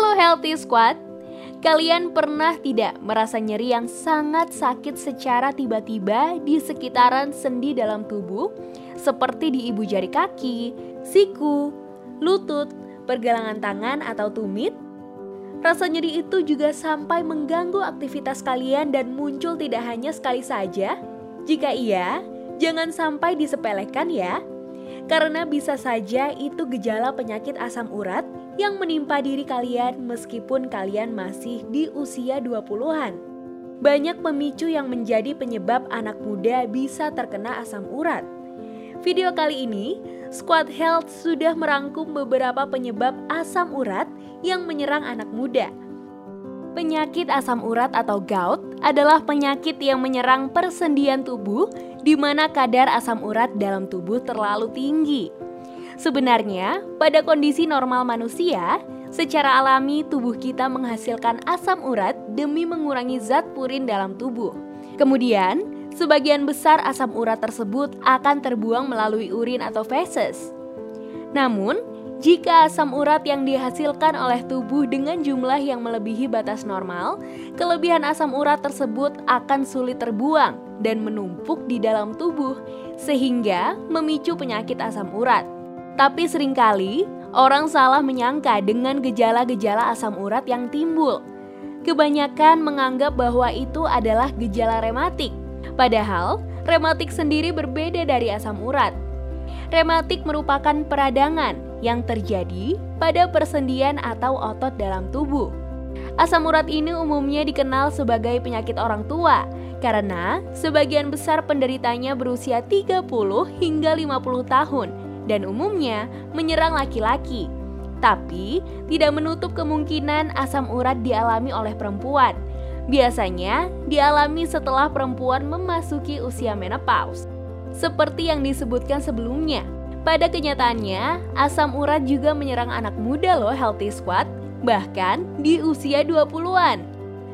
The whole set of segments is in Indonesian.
Halo Healthy Squad, kalian pernah tidak merasa nyeri yang sangat sakit secara tiba-tiba di sekitaran sendi dalam tubuh, seperti di ibu jari kaki, siku, lutut, pergelangan tangan atau tumit? Rasa nyeri itu juga sampai mengganggu aktivitas kalian dan muncul tidak hanya sekali saja. Jika iya, jangan sampai disepelekan ya karena bisa saja itu gejala penyakit asam urat yang menimpa diri kalian meskipun kalian masih di usia 20-an. Banyak pemicu yang menjadi penyebab anak muda bisa terkena asam urat. Video kali ini, Squad Health sudah merangkum beberapa penyebab asam urat yang menyerang anak muda. Penyakit asam urat atau gout adalah penyakit yang menyerang persendian tubuh di mana kadar asam urat dalam tubuh terlalu tinggi. Sebenarnya, pada kondisi normal manusia, secara alami tubuh kita menghasilkan asam urat demi mengurangi zat purin dalam tubuh. Kemudian, sebagian besar asam urat tersebut akan terbuang melalui urin atau feses. Namun, jika asam urat yang dihasilkan oleh tubuh dengan jumlah yang melebihi batas normal, kelebihan asam urat tersebut akan sulit terbuang dan menumpuk di dalam tubuh, sehingga memicu penyakit asam urat. Tapi sering kali orang salah menyangka dengan gejala-gejala asam urat yang timbul. Kebanyakan menganggap bahwa itu adalah gejala rematik, padahal rematik sendiri berbeda dari asam urat. Rematik merupakan peradangan yang terjadi pada persendian atau otot dalam tubuh. Asam urat ini umumnya dikenal sebagai penyakit orang tua karena sebagian besar penderitanya berusia 30 hingga 50 tahun dan umumnya menyerang laki-laki. Tapi tidak menutup kemungkinan asam urat dialami oleh perempuan. Biasanya dialami setelah perempuan memasuki usia menopause. Seperti yang disebutkan sebelumnya, pada kenyataannya, asam urat juga menyerang anak muda loh Healthy Squad, bahkan di usia 20-an.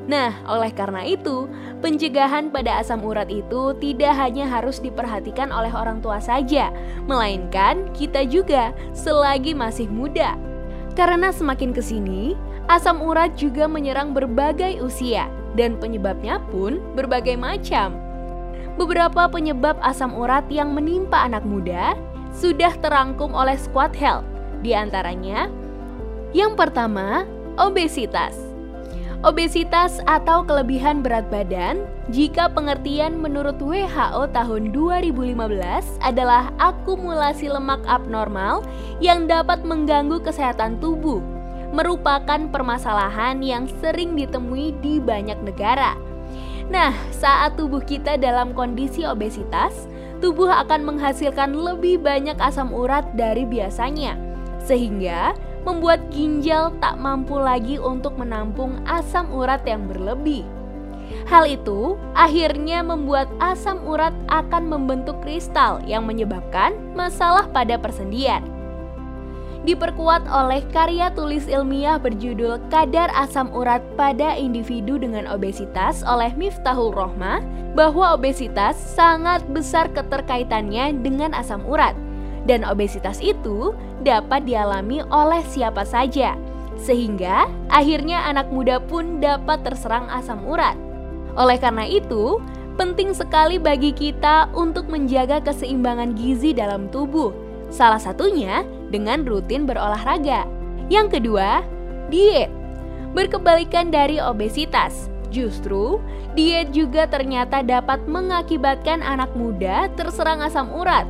Nah, oleh karena itu, pencegahan pada asam urat itu tidak hanya harus diperhatikan oleh orang tua saja, melainkan kita juga selagi masih muda. Karena semakin ke sini, asam urat juga menyerang berbagai usia, dan penyebabnya pun berbagai macam. Beberapa penyebab asam urat yang menimpa anak muda sudah terangkum oleh Squad Health. Di antaranya, yang pertama, obesitas. Obesitas atau kelebihan berat badan, jika pengertian menurut WHO tahun 2015 adalah akumulasi lemak abnormal yang dapat mengganggu kesehatan tubuh, merupakan permasalahan yang sering ditemui di banyak negara. Nah, saat tubuh kita dalam kondisi obesitas, tubuh akan menghasilkan lebih banyak asam urat dari biasanya, sehingga membuat ginjal tak mampu lagi untuk menampung asam urat yang berlebih. Hal itu akhirnya membuat asam urat akan membentuk kristal yang menyebabkan masalah pada persendian diperkuat oleh karya tulis ilmiah berjudul Kadar Asam Urat pada Individu dengan Obesitas oleh Miftahul Rohmah bahwa obesitas sangat besar keterkaitannya dengan asam urat dan obesitas itu dapat dialami oleh siapa saja sehingga akhirnya anak muda pun dapat terserang asam urat. Oleh karena itu, penting sekali bagi kita untuk menjaga keseimbangan gizi dalam tubuh. Salah satunya dengan rutin berolahraga. Yang kedua, diet. Berkebalikan dari obesitas, justru diet juga ternyata dapat mengakibatkan anak muda terserang asam urat.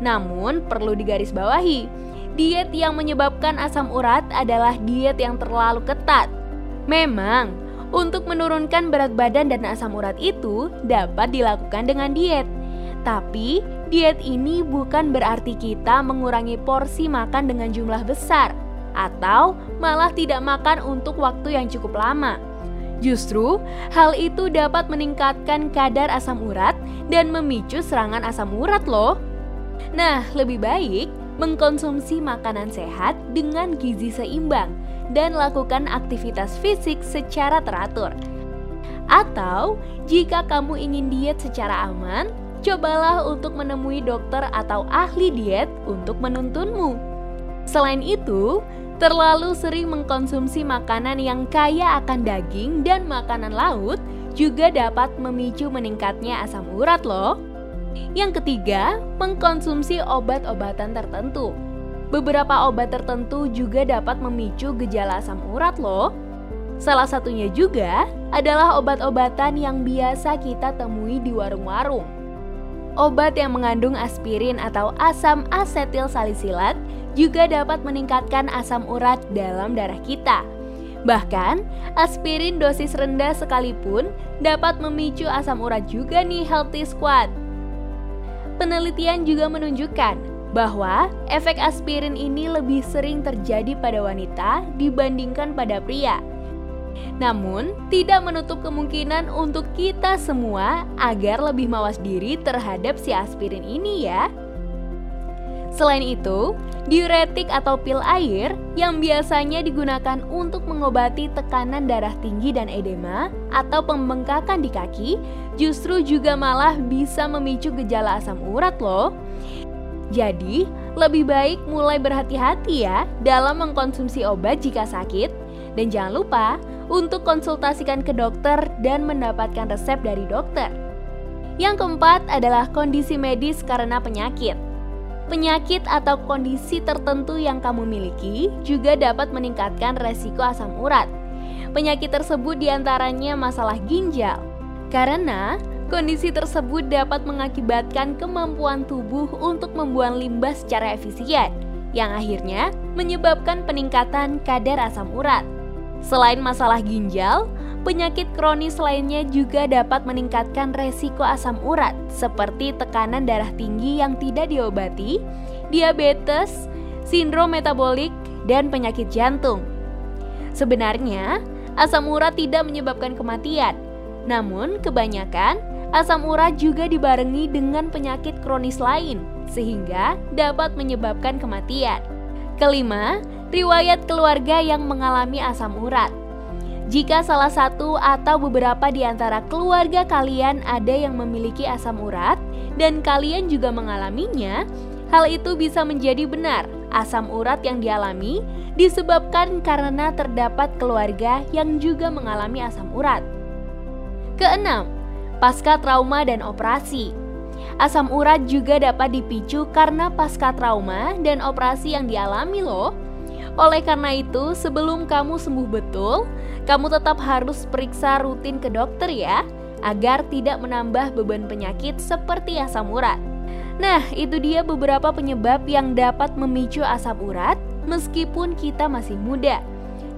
Namun, perlu digarisbawahi, diet yang menyebabkan asam urat adalah diet yang terlalu ketat. Memang, untuk menurunkan berat badan dan asam urat itu dapat dilakukan dengan diet. Tapi, Diet ini bukan berarti kita mengurangi porsi makan dengan jumlah besar atau malah tidak makan untuk waktu yang cukup lama. Justru, hal itu dapat meningkatkan kadar asam urat dan memicu serangan asam urat loh. Nah, lebih baik mengkonsumsi makanan sehat dengan gizi seimbang dan lakukan aktivitas fisik secara teratur. Atau, jika kamu ingin diet secara aman, cobalah untuk menemui dokter atau ahli diet untuk menuntunmu. Selain itu, terlalu sering mengkonsumsi makanan yang kaya akan daging dan makanan laut juga dapat memicu meningkatnya asam urat loh. Yang ketiga, mengkonsumsi obat-obatan tertentu. Beberapa obat tertentu juga dapat memicu gejala asam urat loh. Salah satunya juga adalah obat-obatan yang biasa kita temui di warung-warung. Obat yang mengandung aspirin atau asam asetil salisilat juga dapat meningkatkan asam urat dalam darah kita. Bahkan, aspirin dosis rendah sekalipun dapat memicu asam urat juga nih healthy squad. Penelitian juga menunjukkan bahwa efek aspirin ini lebih sering terjadi pada wanita dibandingkan pada pria. Namun, tidak menutup kemungkinan untuk kita semua agar lebih mawas diri terhadap si aspirin ini ya. Selain itu, diuretik atau pil air yang biasanya digunakan untuk mengobati tekanan darah tinggi dan edema atau pembengkakan di kaki justru juga malah bisa memicu gejala asam urat loh. Jadi, lebih baik mulai berhati-hati ya dalam mengkonsumsi obat jika sakit dan jangan lupa untuk konsultasikan ke dokter dan mendapatkan resep dari dokter. Yang keempat adalah kondisi medis karena penyakit. Penyakit atau kondisi tertentu yang kamu miliki juga dapat meningkatkan resiko asam urat. Penyakit tersebut di antaranya masalah ginjal, karena kondisi tersebut dapat mengakibatkan kemampuan tubuh untuk membuang limbah secara efisien, yang akhirnya menyebabkan peningkatan kadar asam urat. Selain masalah ginjal, penyakit kronis lainnya juga dapat meningkatkan resiko asam urat seperti tekanan darah tinggi yang tidak diobati, diabetes, sindrom metabolik, dan penyakit jantung. Sebenarnya, asam urat tidak menyebabkan kematian. Namun, kebanyakan asam urat juga dibarengi dengan penyakit kronis lain sehingga dapat menyebabkan kematian. Kelima, riwayat keluarga yang mengalami asam urat. Jika salah satu atau beberapa di antara keluarga kalian ada yang memiliki asam urat dan kalian juga mengalaminya, hal itu bisa menjadi benar. Asam urat yang dialami disebabkan karena terdapat keluarga yang juga mengalami asam urat. Keenam, pasca trauma dan operasi. Asam urat juga dapat dipicu karena pasca trauma dan operasi yang dialami loh. Oleh karena itu, sebelum kamu sembuh betul, kamu tetap harus periksa rutin ke dokter ya, agar tidak menambah beban penyakit seperti asam urat. Nah, itu dia beberapa penyebab yang dapat memicu asam urat meskipun kita masih muda.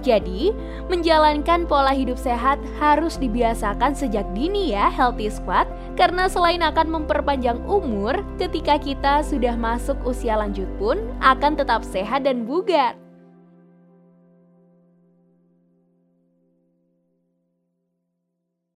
Jadi, menjalankan pola hidup sehat harus dibiasakan sejak dini ya Healthy Squad karena selain akan memperpanjang umur, ketika kita sudah masuk usia lanjut pun akan tetap sehat dan bugar.